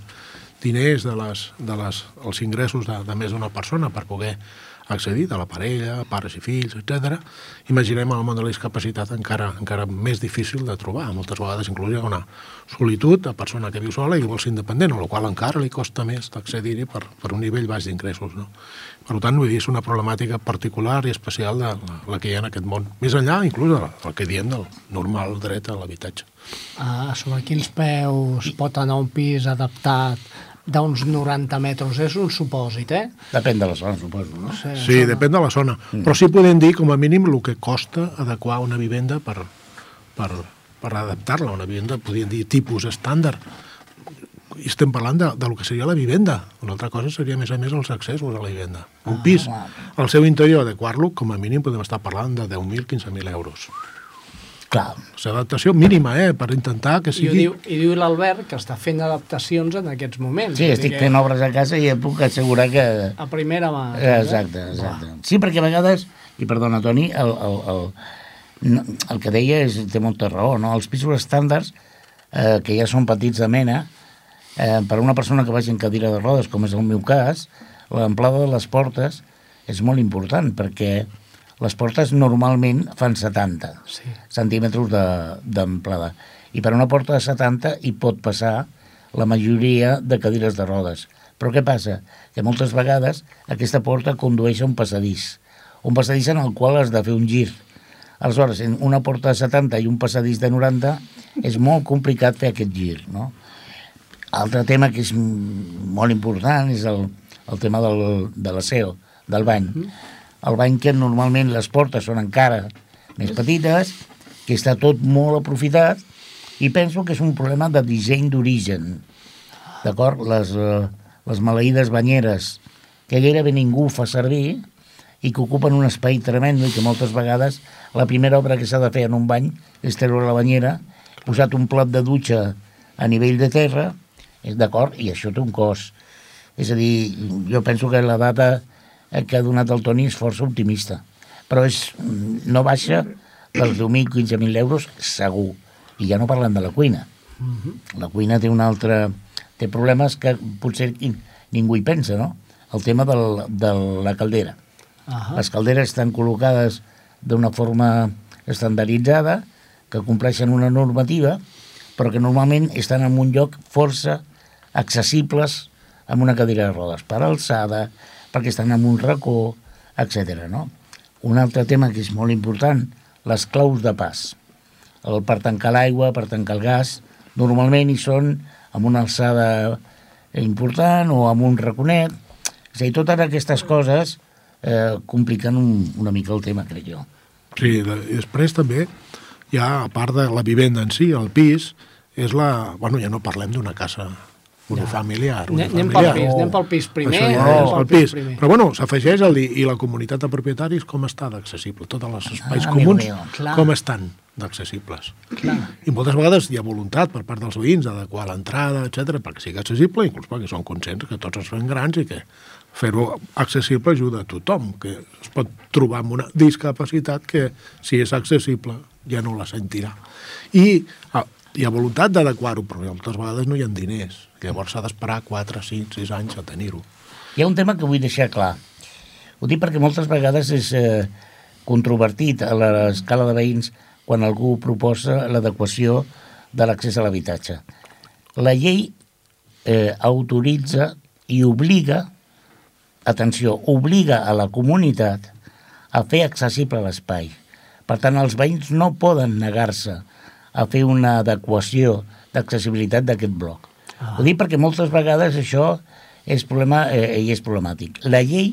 diners de les, de les, els ingressos de, de més d'una persona per poder accedir, de la parella, pares i fills, etc. Imaginem el món de la discapacitat encara, encara més difícil de trobar. Moltes vegades inclús hi ha una solitud a persona que viu sola i vol ser independent, a la qual encara li costa més d'accedir-hi per, per un nivell baix d'ingressos. No? Per tant, vull dir, és una problemàtica particular i especial de la, la que hi ha en aquest món. Més enllà, inclús, del, del que diem del normal dret a l'habitatge. Ah, sobre quins peus pot anar un pis adaptat d'uns 90 metres? És un supòsit, eh? Depèn de la zona, suposo, no? Sí, Sí, depèn de la zona. Mm. Però sí podem dir, com a mínim, el que costa adequar una vivenda per, per, per adaptar-la a una vivenda, podríem dir tipus estàndard. I estem parlant de, que seria la vivenda. Una altra cosa seria, a més a més, els accessos a la vivenda. Un pis, al seu interior, adequar-lo, com a mínim podem estar parlant de 10.000, 15.000 euros. Clar. La seva adaptació mínima, eh?, per intentar que I, sigui... diu, i diu l'Albert que està fent adaptacions en aquests moments. Sí, estic que fent obres a casa i et puc assegurar que... A primera mà. Exacte, exacte. Sí, perquè a vegades, i perdona, Toni, el, el, el, no, el que deia és, té molta raó, no? Els pisos estàndards, eh, que ja són petits de mena, eh, per a una persona que vagi en cadira de rodes, com és el meu cas, l'amplada de les portes és molt important, perquè les portes normalment fan 70 Sí. centímetres de- d'amplada. I per una porta de 70 hi pot passar la majoria de cadires de rodes. Però què passa? Que moltes vegades aquesta porta condueix a un passadís. Un passadís en el qual has de fer un gir. Aleshores, en una porta de 70 i un passadís de 90 és molt complicat fer aquest gir, no? Altre tema que és mm, molt important és el, el tema del, de l'aseo, del bany. El bany que normalment les portes són encara més petites, que està tot molt aprofitat, i penso que és un problema de disseny d'origen. D'acord? Les, eh, les maleïdes banyeres que gairebé ningú fa servir i que ocupen un espai tremendo i que moltes vegades la primera obra que s'ha de fer en un bany és treure la banyera, posat un plat de dutxa a nivell de terra, és d'acord? I això té un cost. És a dir, jo penso que la data eh, que ha donat el Toni és força optimista, però és, no baixa dels 10.000, 15.000 euros segur. I ja no parlem de la cuina. La cuina té un altre... té problemes que potser ningú hi pensa, no? El tema del, de la caldera. Ah Les calderes estan col·locades d'una forma estandarditzada, que compleixen una normativa, però que normalment estan en un lloc força accessibles amb una cadira de rodes, per alçada, perquè estan en un racó, etc. No? Un altre tema que és molt important, les claus de pas. El, per tancar l'aigua, per tancar el gas, normalment hi són amb una alçada important o amb un raconet. És a dir, totes aquestes coses eh, compliquen un, una mica el tema, crec jo. Sí, després també hi ha, a part de la vivenda en si, el pis, és la... Bueno, ja no parlem d'una casa unifamiliar. Anem anem pel pis, anem pel pis primer. Això ja anem és pel el pis. primer. Però bueno, s'afegeix el dir, i la comunitat de propietaris com està d'accessible? Tots els espais Ah, comuns, clar. com estan d'accessibles? I moltes vegades hi ha voluntat per part dels veïns d'adequar l'entrada, etc perquè sigui accessible, inclús perquè són conscients que tots ens fem grans i que fer-ho accessible ajuda a tothom, que es pot trobar amb una discapacitat que, si és accessible, ja no la sentirà. I ah, hi ha voluntat d'adequar-ho, però moltes vegades no hi ha diners. Llavors s'ha d'esperar 4, 5, 6 anys a tenir-ho. Hi ha un tema que vull deixar clar. Ho dic perquè moltes vegades és eh, controvertit a l'escala de veïns quan algú proposa l'adequació de l'accés a l'habitatge. La llei eh, autoritza i obliga, atenció, obliga a la comunitat a fer accessible l'espai. Per tant, els veïns no poden negar-se a fer una adequació d'accessibilitat d'aquest bloc. Ah. Ho dic perquè moltes vegades això és, problema, eh, i és problemàtic. La llei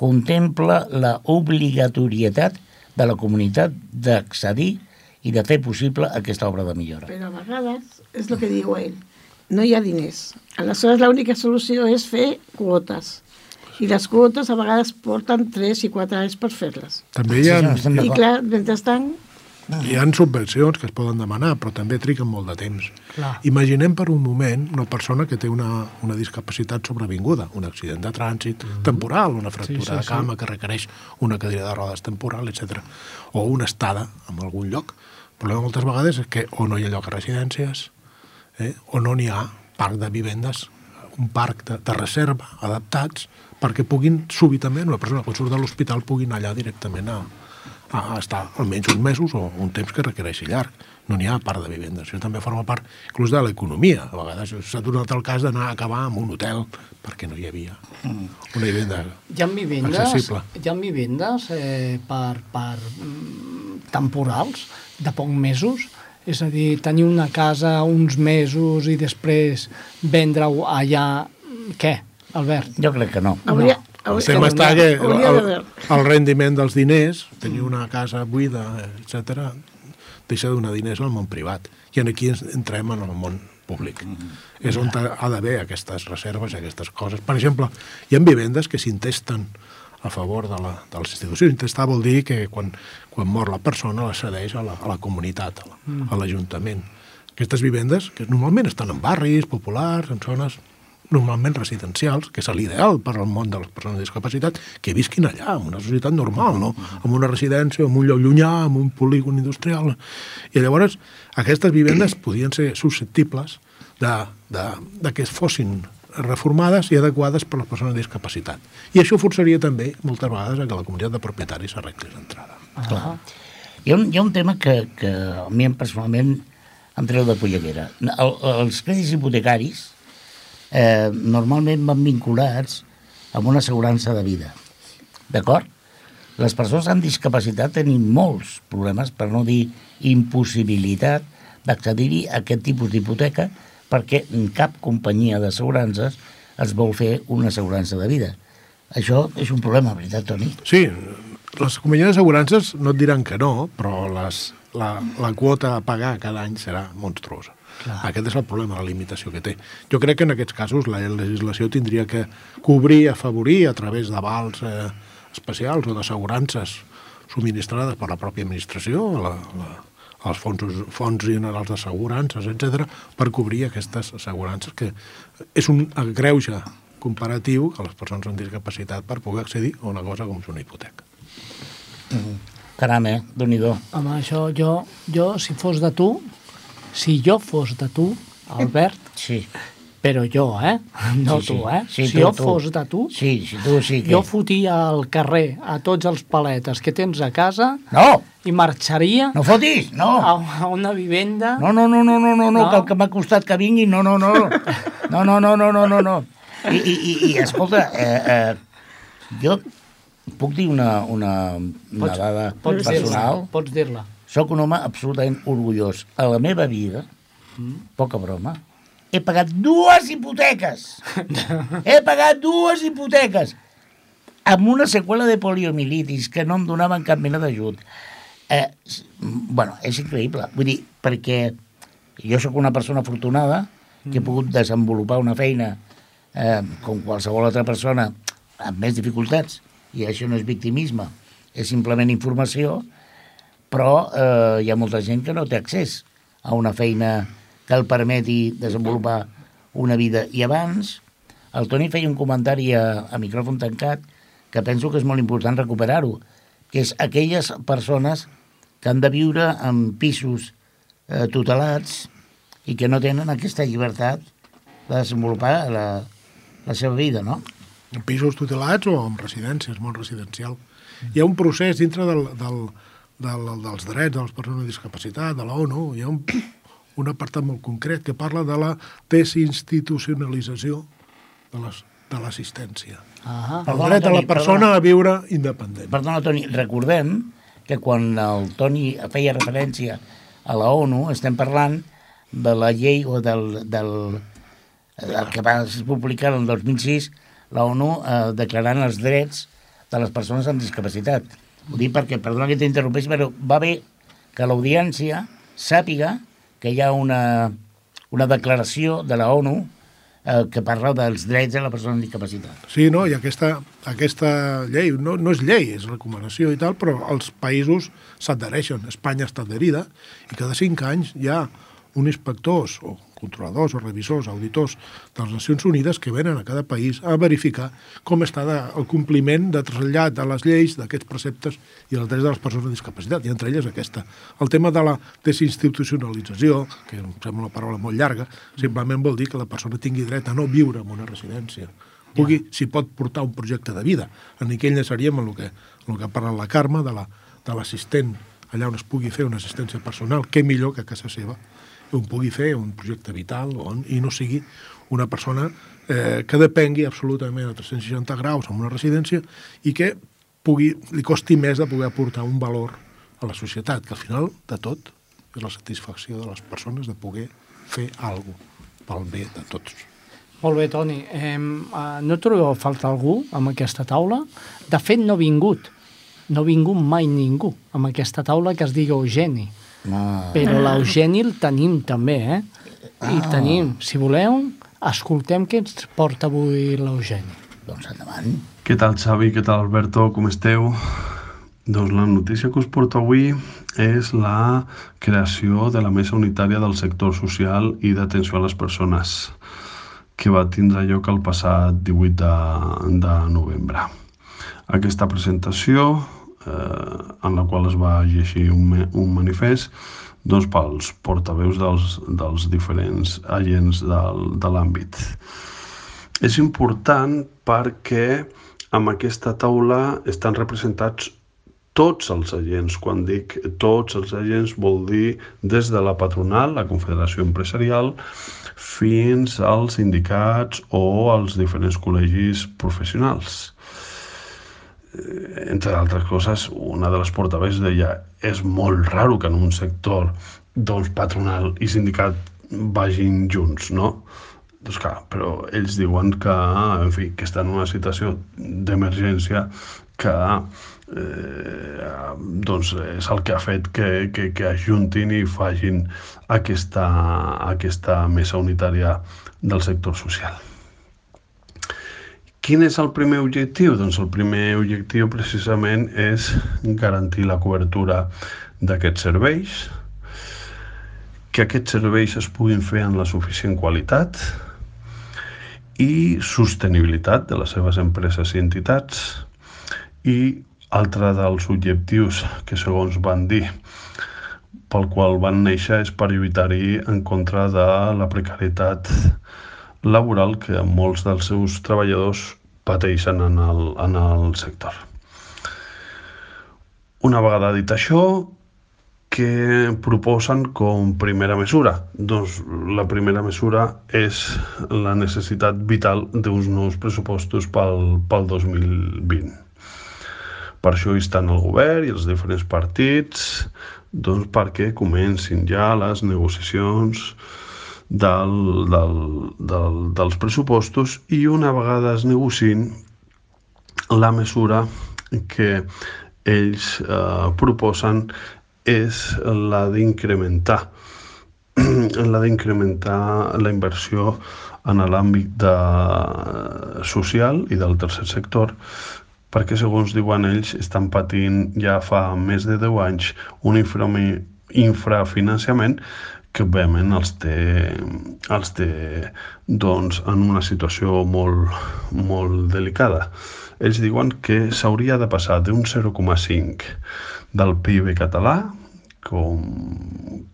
contempla la obligatorietat de la comunitat d'accedir i de fer possible aquesta obra de millora. Però a vegades, és el que diu ell, no hi ha diners. Aleshores, l'única solució és fer quotes. I les quotes a vegades porten 3 i 4 anys per fer-les. També hi ha, Sí, sí, estem I clar, mentrestant, hi ha subvencions que es poden demanar, però també triguen molt de temps. Clar. Imaginem per un moment una persona que té una, una discapacitat sobrevinguda, un accident de trànsit temporal, una fractura Sí, sí, de sí. cama que requereix una cadira de rodes temporal, etc. O una estada en algun lloc. El problema moltes vegades és que o no hi ha lloc a residències, eh? o no n'hi ha parc de vivendes un parc de, de reserva adaptats perquè puguin súbitament, una persona quan surt de l'hospital pugui anar allà directament a, a, a estar almenys uns mesos o un temps que requereixi llarg. No n'hi ha part de vivendes. Això també forma part inclús de l'economia. A vegades s'ha donat el cas d'anar a acabar en un hotel perquè no hi havia una vivenda Hi ha vivendes, accessible. hi ha vivendes eh, per, per mm, temporals de poc mesos, és a dir, tenir una casa uns mesos i després vendre-ho allà... Què, Albert? Jo crec que no. Hauria, El tema està que el, el, el rendiment dels diners, tenir una casa buida, etc, deixa de donar diners al món privat. I en aquí entrem en el món públic. És on ha d'haver aquestes reserves i aquestes coses. Per exemple, hi ha vivendes que s'intesten a favor de, la, de les institucions. Intestar vol dir que quan, quan mor la persona la cedeix a la, a la comunitat, a la- a l'Ajuntament. Aquestes vivendes, que normalment estan en barris populars, en zones normalment residencials, que és l'ideal per al món de les persones amb discapacitat, que visquin allà, en una societat normal, no? En una residència, en un lloc llunyà, en un polígon industrial. I llavors, aquestes vivendes podien ser susceptibles de, de, de que fossin reformades i adequades per a les persones amb discapacitat. I això forçaria també, moltes vegades, a que la comunitat de propietaris s'arreglés d'entrada. Clar. Hi un, hi ha un tema que, que a mi personalment em treu de polleguera. El, els crèdits hipotecaris eh, normalment van vinculats amb una assegurança de vida. D'acord? Les persones amb discapacitat tenim molts problemes, per no dir impossibilitat, d'accedir-hi a aquest tipus d'hipoteca perquè cap companyia d'assegurances es vol fer una assegurança de vida. Això és un problema, veritat, Toni? Sí, les companyies d'assegurances no et diran que no, però les, la, la quota a pagar cada any serà monstruosa. Clar. Aquest és el problema, la limitació que té. Jo crec que en aquests casos la legislació tindria que cobrir, afavorir a través d'avals eh, especials o d'assegurances subministrades per la pròpia administració, la, la, els fons, fons generals d'assegurances, etc, per cobrir aquestes assegurances, que és un greuge comparatiu a les persones amb discapacitat per poder accedir a una cosa com és una hipoteca. Caram, eh? déu nhi Home, això jo, jo, si fos de tu, si jo fos de tu, Albert, Sí. però jo, eh? No sí, tu, eh? Sí, si jo fos de tu, Sí, si tu sí que... jo fotia al carrer a tots els paletes que tens a casa No, i marxaria no fotis, no. a, a una vivenda... No, no, no, no, no, no, no, que el que m'ha costat que vingui, no, no, no. No, no, no, no, no, no, no. I, i, i, i escolta, eh, eh, jo puc dir una, una, una Pots- dada Pots personal? pots dir-la. Soc un home absolutament orgullós. A la meva vida, poca broma, he pagat dues hipoteques. he pagat dues hipoteques amb una seqüela de poliomielitis que no em donaven cap mena d'ajut. Eh, bueno, és increïble. Vull dir, perquè jo sóc una persona afortunada que he pogut desenvolupar una feina eh, com qualsevol altra persona amb més dificultats, i això no és victimisme, és simplement informació, però eh, hi ha molta gent que no té accés a una feina que el permeti desenvolupar una vida. I abans, el Toni feia un comentari a, a micròfon tancat que penso que és molt important recuperar-ho, que és aquelles persones que han de viure en pisos eh, tutelats i que no tenen aquesta llibertat de desenvolupar la, la seva vida, no? en pisos tutelats o en residències, món residencial. Hi ha un procés dintre del, del, del, dels drets de les persones amb discapacitat, de la ONU, hi ha un, un apartat molt concret que parla de la desinstitucionalització de les- de l'assistència. Ah, El dret de la persona perdona. a viure independent. Perdona, Toni, recordem que quan el Toni feia referència a la ONU, estem parlant de la llei o del, del el que va publicar el 2006 la ONU eh, declarant els drets de les persones amb discapacitat. Ho dic perquè, perdona que t'interrompeixi, però va bé que l'audiència sàpiga que hi ha una, una declaració de la ONU eh, que parla dels drets de la persona amb discapacitat. Sí, no? I aquesta, aquesta llei, no, no és llei, és recomanació i tal, però els països s'adhereixen. Espanya està adherida i cada cinc anys hi ha un inspectors o controladors o revisors, auditors de les Nacions Unides que venen a cada país a verificar com està de, el compliment de trasllat de les lleis d'aquests preceptes i els drets de les persones amb discapacitat, i entre elles aquesta. El tema de la desinstitucionalització, que em sembla una paraula molt llarga, simplement vol dir que la persona tingui dret a no viure en una residència, pugui, si pot portar un projecte de vida. En aquell enllaçaríem en el que, el que ha parlat la Carme, de l'assistent la, de allà on es pugui fer una assistència personal, què millor que a casa seva, on pugui fer un projecte vital on, i no sigui una persona eh, que depengui absolutament a 360 graus en una residència i que pugui, li costi més de poder aportar un valor a la societat, que al final de tot és la satisfacció de les persones de poder fer alguna cosa pel bé de tots. Molt bé, Toni. Eh, no trobeu a faltar algú amb aquesta taula? De fet, no ha vingut. No ha vingut mai ningú amb aquesta taula que es digui Eugeni. Ah. Però l'Eugeni el tenim també, eh? I Ah. tenim, si voleu, escoltem què ens porta avui l'Eugeni. Doncs endavant. Què tal, Xavi? Què tal, Alberto? Com esteu? Doncs la notícia que us porto avui és la creació de la Mesa Unitària del Sector Social i d'Atenció a les Persones, que va tindre lloc el passat 18 de, de novembre. Aquesta presentació, eh, en la qual es va llegir un, un manifest doncs, pels portaveus dels, dels diferents agents del, de l'àmbit. És important perquè amb aquesta taula estan representats tots els agents. Quan dic tots els agents vol dir des de la patronal, la Confederació Empresarial, fins als sindicats o als diferents col·legis professionals. Eh, Entre altres coses, una de les portaveus deia és molt raro que en un sector doncs, patronal i sindicat vagin junts, no? Doncs clar, però ells diuen que, en fi, que estan en una situació d'emergència que eh, doncs és el que ha fet que, que, que ajuntin i facin aquesta, aquesta mesa unitària del sector social. Quin és el primer objectiu? Doncs el primer objectiu precisament és garantir la cobertura d'aquests serveis, que aquests serveis es puguin fer en la suficient qualitat i sostenibilitat de les seves empreses i entitats i altre dels objectius que segons van dir pel qual van néixer és per lluitar-hi en contra de la precarietat laboral que molts dels seus treballadors pateixen en el, en el sector. Una vegada dit això, què proposen com primera mesura? Doncs la primera mesura és la necessitat vital d'uns nous pressupostos pel, pel 2020. Per això hi estan el govern i els diferents partits doncs perquè comencin ja les negociacions del, del, del, dels pressupostos i una vegada es negociïn la mesura que ells eh, proposen és la d'incrementar la d'incrementar la inversió en l'àmbit de social i del tercer sector perquè segons diuen ells estan patint ja fa més de 10 anys un infrafinançament que òbviament els té, els té doncs, en una situació molt, molt delicada. Ells diuen que s'hauria de passar d'un 0,5 del PIB català, com,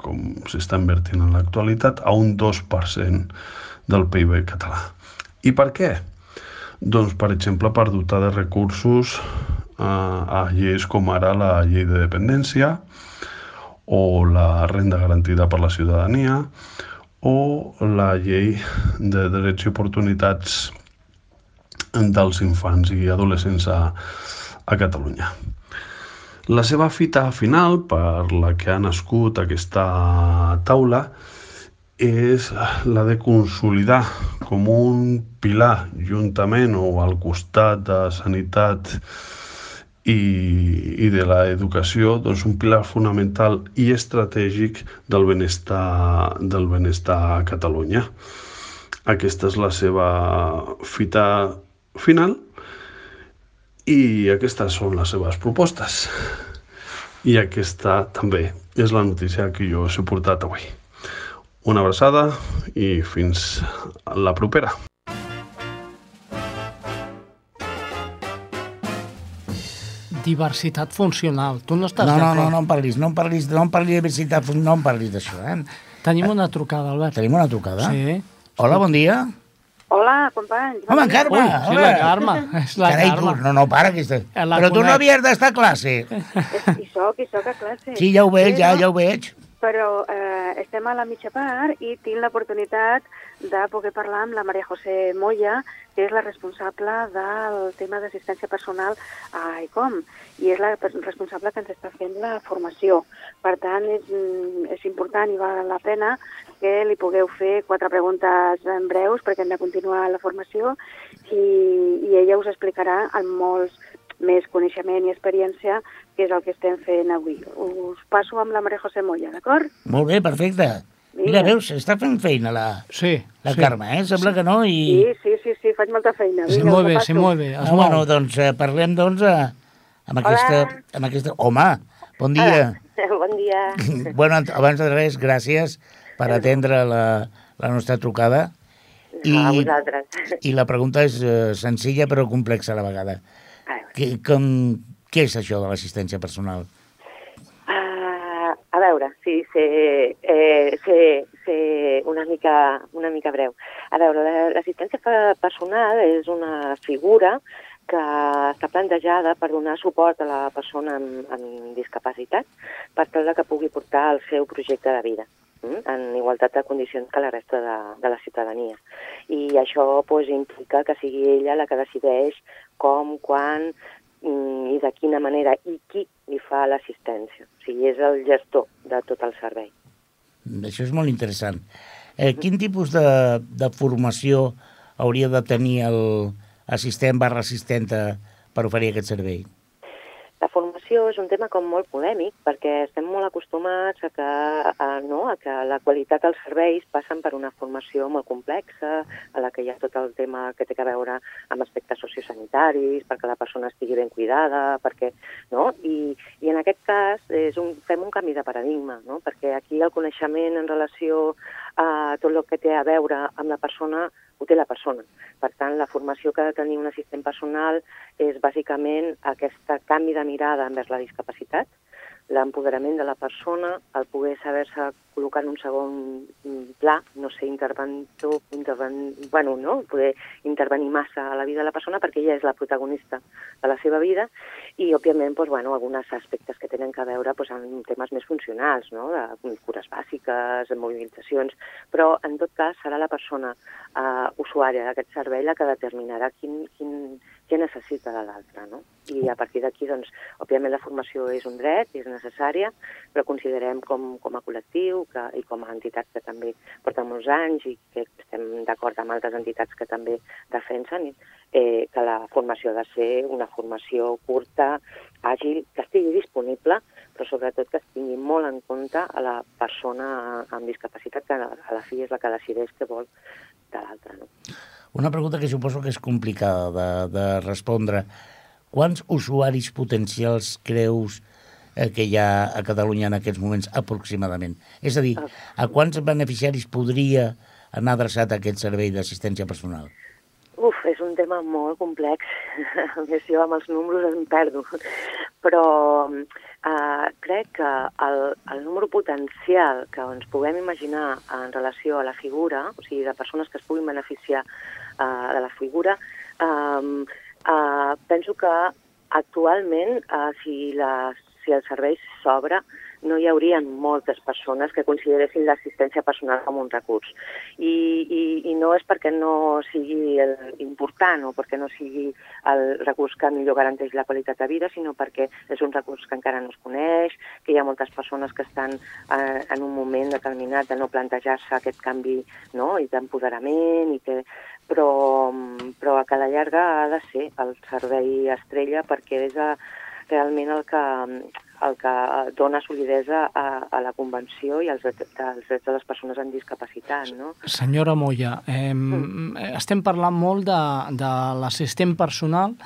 com s'està invertint en l'actualitat, a un 2% del PIB català. I per què? Doncs, per exemple, per dotar de recursos eh, a lleis com ara la llei de dependència o la renda garantida per la ciutadania o la llei de drets i oportunitats dels infants i adolescents a, a Catalunya. La seva fita final, per la que ha nascut aquesta taula, és la de consolidar com un pilar juntament o al costat de sanitat i, i de l'educació doncs un pilar fonamental i estratègic del benestar, del benestar a Catalunya. Aquesta és la seva fita final i aquestes són les seves propostes. I aquesta també és la notícia que jo us he portat avui. Una abraçada i fins la propera. Diversitat funcional. Tu no estàs No, no, no, no em parlis, no em parlis, no em parlis de diversitat, no em parlis d'això, eh? Tenim una trucada, Albert. Tenim una trucada? Sí. Hola, bon dia. Hola, companys. Home. Carme, Ui, sí, la Carme. És la Carai, Carme. tu, no, no, para, la Però tu no conec. havies d'estar a classe. Hi soc, hi soc a classe. Sí, ja ho veig, ja, Però- ja ho veig. Però eh, estem a la mitja part i tinc l'oportunitat de poder parlar amb la Maria José Moya, que és la responsable del tema d'assistència personal a ICOM i és la responsable que ens està fent la formació. Per tant, és, mm, és important i val la pena que li pugueu fer quatre preguntes en breus perquè hem de continuar la formació i, i ella us explicarà amb molts més coneixement i experiència, que és el que estem fent avui. Us passo amb la Maria José Moya, d'acord? Molt bé, perfecte. Mira, Vinga. veus, està fent feina la, Sí, la sí. Carme, eh? Sembla que no, i... Sí, sí, sí, sí, faig molta feina. Sí, Vinga, molt us bé, sí, molt bé. Es Ah, bueno, doncs eh, parlem, doncs, eh, amb, aquesta, amb aquesta... Home, bon dia. Bon dia. bueno, abans de res, gràcies per atendre la, la nostra trucada. I, A vosaltres. I la pregunta és eh, senzilla però complexa a la vegada. Que, com, què és això de l'assistència personal? uh, a veure sí, sé, eh, sé, sé una, mica, una mica breu. A veure, la- l'assistència personal és una figura que està plantejada per donar suport a la persona amb, amb discapacitat per tal que pugui portar el seu projecte de vida en igualtat de condicions que la resta de, de la ciutadania. I això pues, implica que sigui ella la que decideix com, quan mm, i de quina manera i qui li fa l'assistència. O sigui, és el gestor de tot el servei. Això és molt interessant. Eh, quin tipus de, de formació hauria de tenir el assistent barra assistenta per oferir aquest servei? La formació és un tema com molt polèmic perquè estem molt acostumats a que, a, no, a que la qualitat dels serveis passen per una formació molt complexa, a la que hi ha tot el tema que té a veure amb aspectes sociosanitaris, perquè la persona estigui ben cuidada, perquè, no? I, i en aquest cas és un, fem un canvi de paradigma, no? perquè aquí el coneixement en relació a tot el que té a veure amb la persona ho té la persona. Per tant, la formació que ha de tenir un assistent personal és bàsicament aquest canvi de mirada envers la discapacitat, l'empoderament de la persona, el poder saber-se col·locar en un segon mm, pla, no ser interventor, interven... bueno, no? poder intervenir massa a la vida de la persona perquè ella és la protagonista de la seva vida i, òbviament, doncs, bueno, alguns aspectes que tenen a veure doncs, amb temes més funcionals, no? de cures bàsiques, mobilitzacions, però, en tot cas, serà la persona eh, usuària d'aquest servei la que determinarà quin, quin, què necessita de l'altre. No? I a partir d'aquí, doncs, òbviament, la formació és un dret, és necessària, però considerem com, com a col·lectiu que, i com a entitat que també porta molts anys i que estem d'acord amb altres entitats que també defensen eh, que la formació ha de ser una formació curta, àgil, que estigui disponible, però sobretot que es tingui molt en compte a la persona amb discapacitat, que a la fi és la que decideix què vol de l'altre. No? Una pregunta que suposo que és complicada de, de respondre. Quants usuaris potencials creus eh, que hi ha a Catalunya en aquests moments aproximadament? És a dir, a quants beneficiaris podria anar adreçat aquest servei d'assistència personal? Uf, és un tema molt complex. A més, jo amb els números em perdo. Però eh, crec que el, el número potencial que ens puguem imaginar en relació a la figura, o sigui, de persones que es puguin beneficiar eh, de la figura, eh, eh, penso que actualment, eh, si, la, si el servei s'obre, no hi haurien moltes persones que consideressin l'assistència personal com un recurs. I, i, I no és perquè no sigui el, important o perquè no sigui el recurs que millor garanteix la qualitat de vida, sinó perquè és un recurs que encara no es coneix, que hi ha moltes persones que estan eh, en un moment determinat de no plantejar-se aquest canvi no? i d'empoderament, i que, però, però a la llarga ha de ser el servei estrella perquè és a, realment el que, el que dona solidesa a, a la Convenció i als, als drets de les persones amb discapacitat. No? Senyora Moya, eh, estem parlant molt de, de l'assistent personal,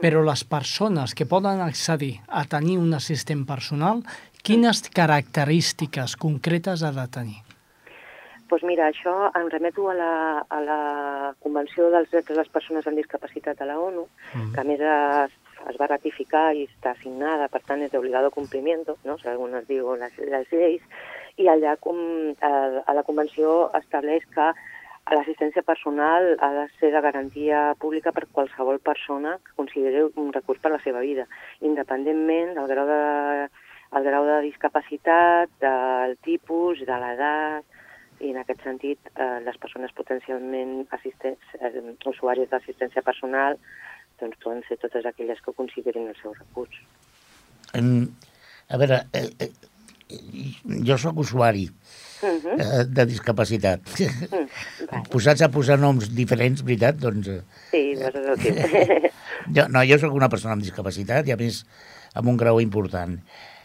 però les persones que poden accedir a tenir un assistent personal, quines característiques concretes ha de tenir? doncs mira, això em remeto a la, a la Convenció dels Drets de les Persones amb Discapacitat a la ONU, mm. que a més es, es va ratificar i està signada, per tant és d'obligado complimiento, no? segons es diu les, les lleis, i allà com, a, a la Convenció estableix que l'assistència personal ha de ser de garantia pública per qualsevol persona que consideri un recurs per a la seva vida, independentment del grau de, el grau de discapacitat, del tipus, de l'edat, i en aquest sentit eh, les persones potencialment assistents, eh, usuaris d'assistència personal doncs poden ser totes aquelles que considerin el seu recurs. En, a veure, eh, eh, jo sóc usuari Uh -huh. eh, de discapacitat. Mm, vale. Posats a posar noms diferents, veritat, doncs... eh, Sí, doncs és el teu. Jo, no, jo sóc una persona amb discapacitat i, a més, amb un grau important.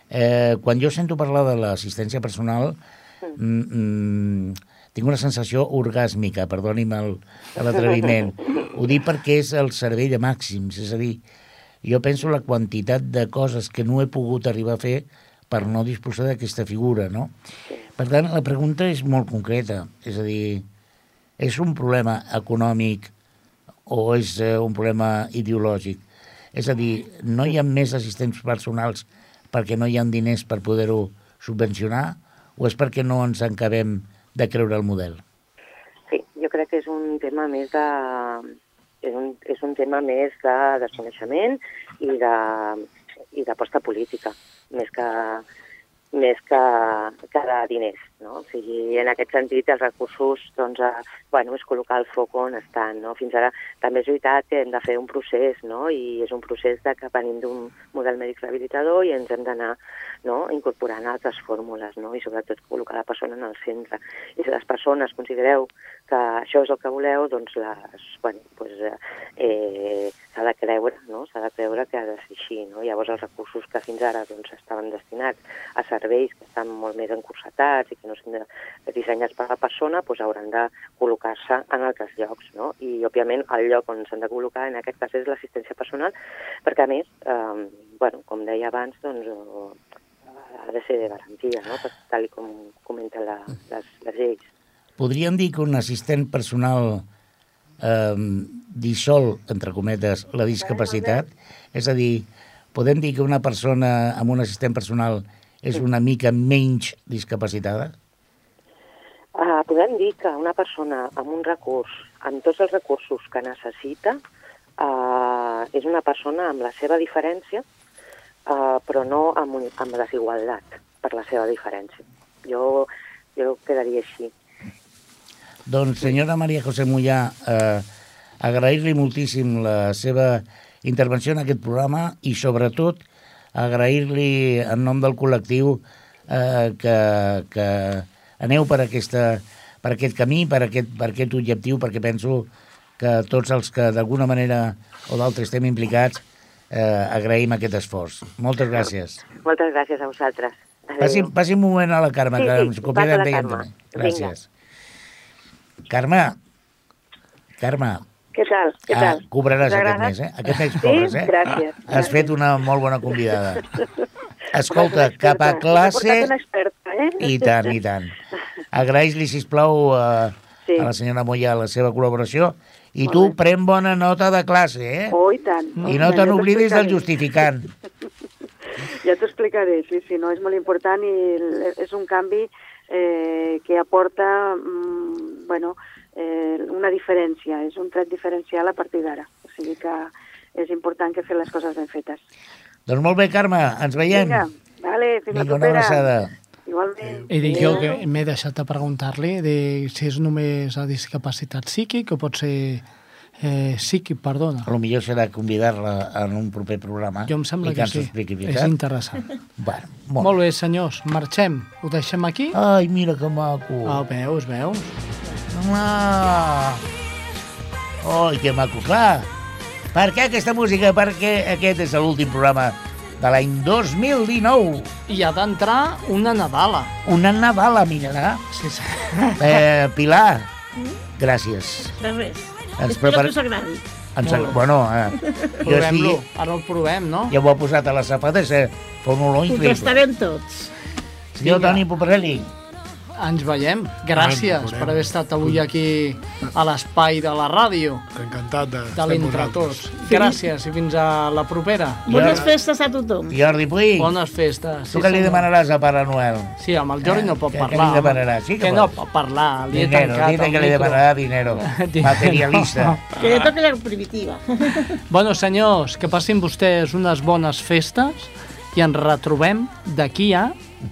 Eh, quan jo sento parlar de l'assistència personal, mm, mm, tinc una sensació orgàsmica, perdoni'm l'atreviment. Ho dic perquè és el servei de màxims, és a dir, jo penso la quantitat de coses que no he pogut arribar a fer per no disposar d'aquesta figura, no? Per tant, la pregunta és molt concreta, és a dir, és un problema econòmic o és eh, un problema ideològic? És a dir, no hi ha més assistents personals perquè no hi ha diners per poder-ho subvencionar o és perquè no ens encabem de creure el model? Sí, jo crec que és un tema més de... És un, és un tema més de desconeixement i de i d'aposta política, més que, més que, que de diners. No? O sigui, en aquest sentit, els recursos doncs, eh, bueno, és col·locar el foc on estan. No? Fins ara també és veritat que hem de fer un procés, no? i és un procés de que venim d'un model mèdic rehabilitador i ens hem d'anar no? incorporant altres fórmules no? i sobretot col·locar la persona en el centre. I si les persones considereu que això és el que voleu, doncs les, bueno, pues, eh, s'ha de creure, no? s'ha de creure que ha de ser així. No? Llavors els recursos que fins ara doncs, estaven destinats a serveis que estan molt més encursetats i que no de- dissenyats per la persona, doncs hauran de col·locar-se en altres llocs. No? I, òbviament, el lloc on s'han de col·locar en aquest cas és l'assistència personal, perquè, a més, eh, bueno, com deia abans, doncs, eh, ha de ser de garantia, no? Tal com comenten la, les, les lleis. Podríem dir que un assistent personal eh, dissol, entre cometes, la discapacitat? És a dir, podem dir que una persona amb un assistent personal és una mica menys discapacitada? Uh, podem dir que una persona amb un recurs, amb tots els recursos que necessita, uh, és una persona amb la seva diferència, uh, però no amb, un, amb desigualtat per la seva diferència. Jo, jo quedaria així. Doncs, senyora Maria José Mollà, eh, agrair-li moltíssim la seva intervenció en aquest programa i, sobretot, agrair-li en nom del col·lectiu eh, que, que aneu per, aquesta, per aquest camí, per aquest, per aquest objectiu, perquè penso que tots els que d'alguna manera o d'altres estem implicats eh, agraïm aquest esforç. Moltes gràcies. Moltes gràcies a vosaltres. Adéu. Passi, passi un moment a la Carme, Sí, que sí, ens copia de. Gràcies. Carme, Carme, Què tal? Què ah, tal? cobraràs aquest mes, eh? Aquest mes Sí? cobres, eh? Gràcies. Has fet una molt bona convidada. Escolta, cap a classe... experta, eh? I tant, i tant. Agraeix-li, sisplau, a, Sí. a la senyora Moya la seva col·laboració i tu pren bona nota de classe, eh? Oh, i tant. I no Ja te n'oblidis del justificant. Ja t'ho explicaré, sí, sí, no, és molt important i és un canvi eh, que aporta mm, bueno, eh, una diferència, és un tret diferencial a partir d'ara. O sigui que és important que fer les coses ben fetes. Doncs molt bé, Carme, ens veiem. Vinga, vale, fins la Vinga, una propera. abraçada. Igualment. I dic jo que m'he deixat de preguntar-li de si és només a discapacitat psíquic o pot ser eh, psíquic, perdona. A lo millor serà convidar-la en un proper programa Jo em sembla que ens sí. És interessant. Bueno, Molt, molt bé, senyors, marxem. Ho deixem aquí? Ai, mira que maco. Ah, veus, veus? Ah. Ai, que maco, clar. Per què aquesta música? Perquè aquest és l'últim programa de l'any 2019. I ha d'entrar una Nadala. Una Nadala, mira. Sí, sí. Eh, Pilar, gràcies. De res. Ens Espero prepara- que us agradi. Ens, Molt bé. bueno, eh, jo Provem-lo. estic, Ara el provem, no? ja ho ha posat a les safates, eh, fa un olor Ho increïble. tastarem tots. Senyor Vinga. Toni Poparelli, ens veiem. Gràcies ens per haver estat avui aquí a l'espai de la ràdio. Encantat de, de l'entre tots. Gràcies i fins a la propera. Bones festes a tothom. Jordi Puig. Bones festes. Sí, tu que li demanaràs a Pare Noel? Sí, amb el Jordi eh? no pot que, parlar. Què li demanaràs? Sí que, que no pot parlar. Li dinero, he tancat dinero, que li demanarà dinero. Materialista. que li toca la primitiva. bueno, senyors, que passin vostès unes bones festes i ens retrobem d'aquí a...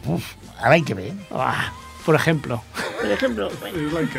Uf, a l'any que ve. Ah. Por ejemplo. Por ejemplo. Bueno.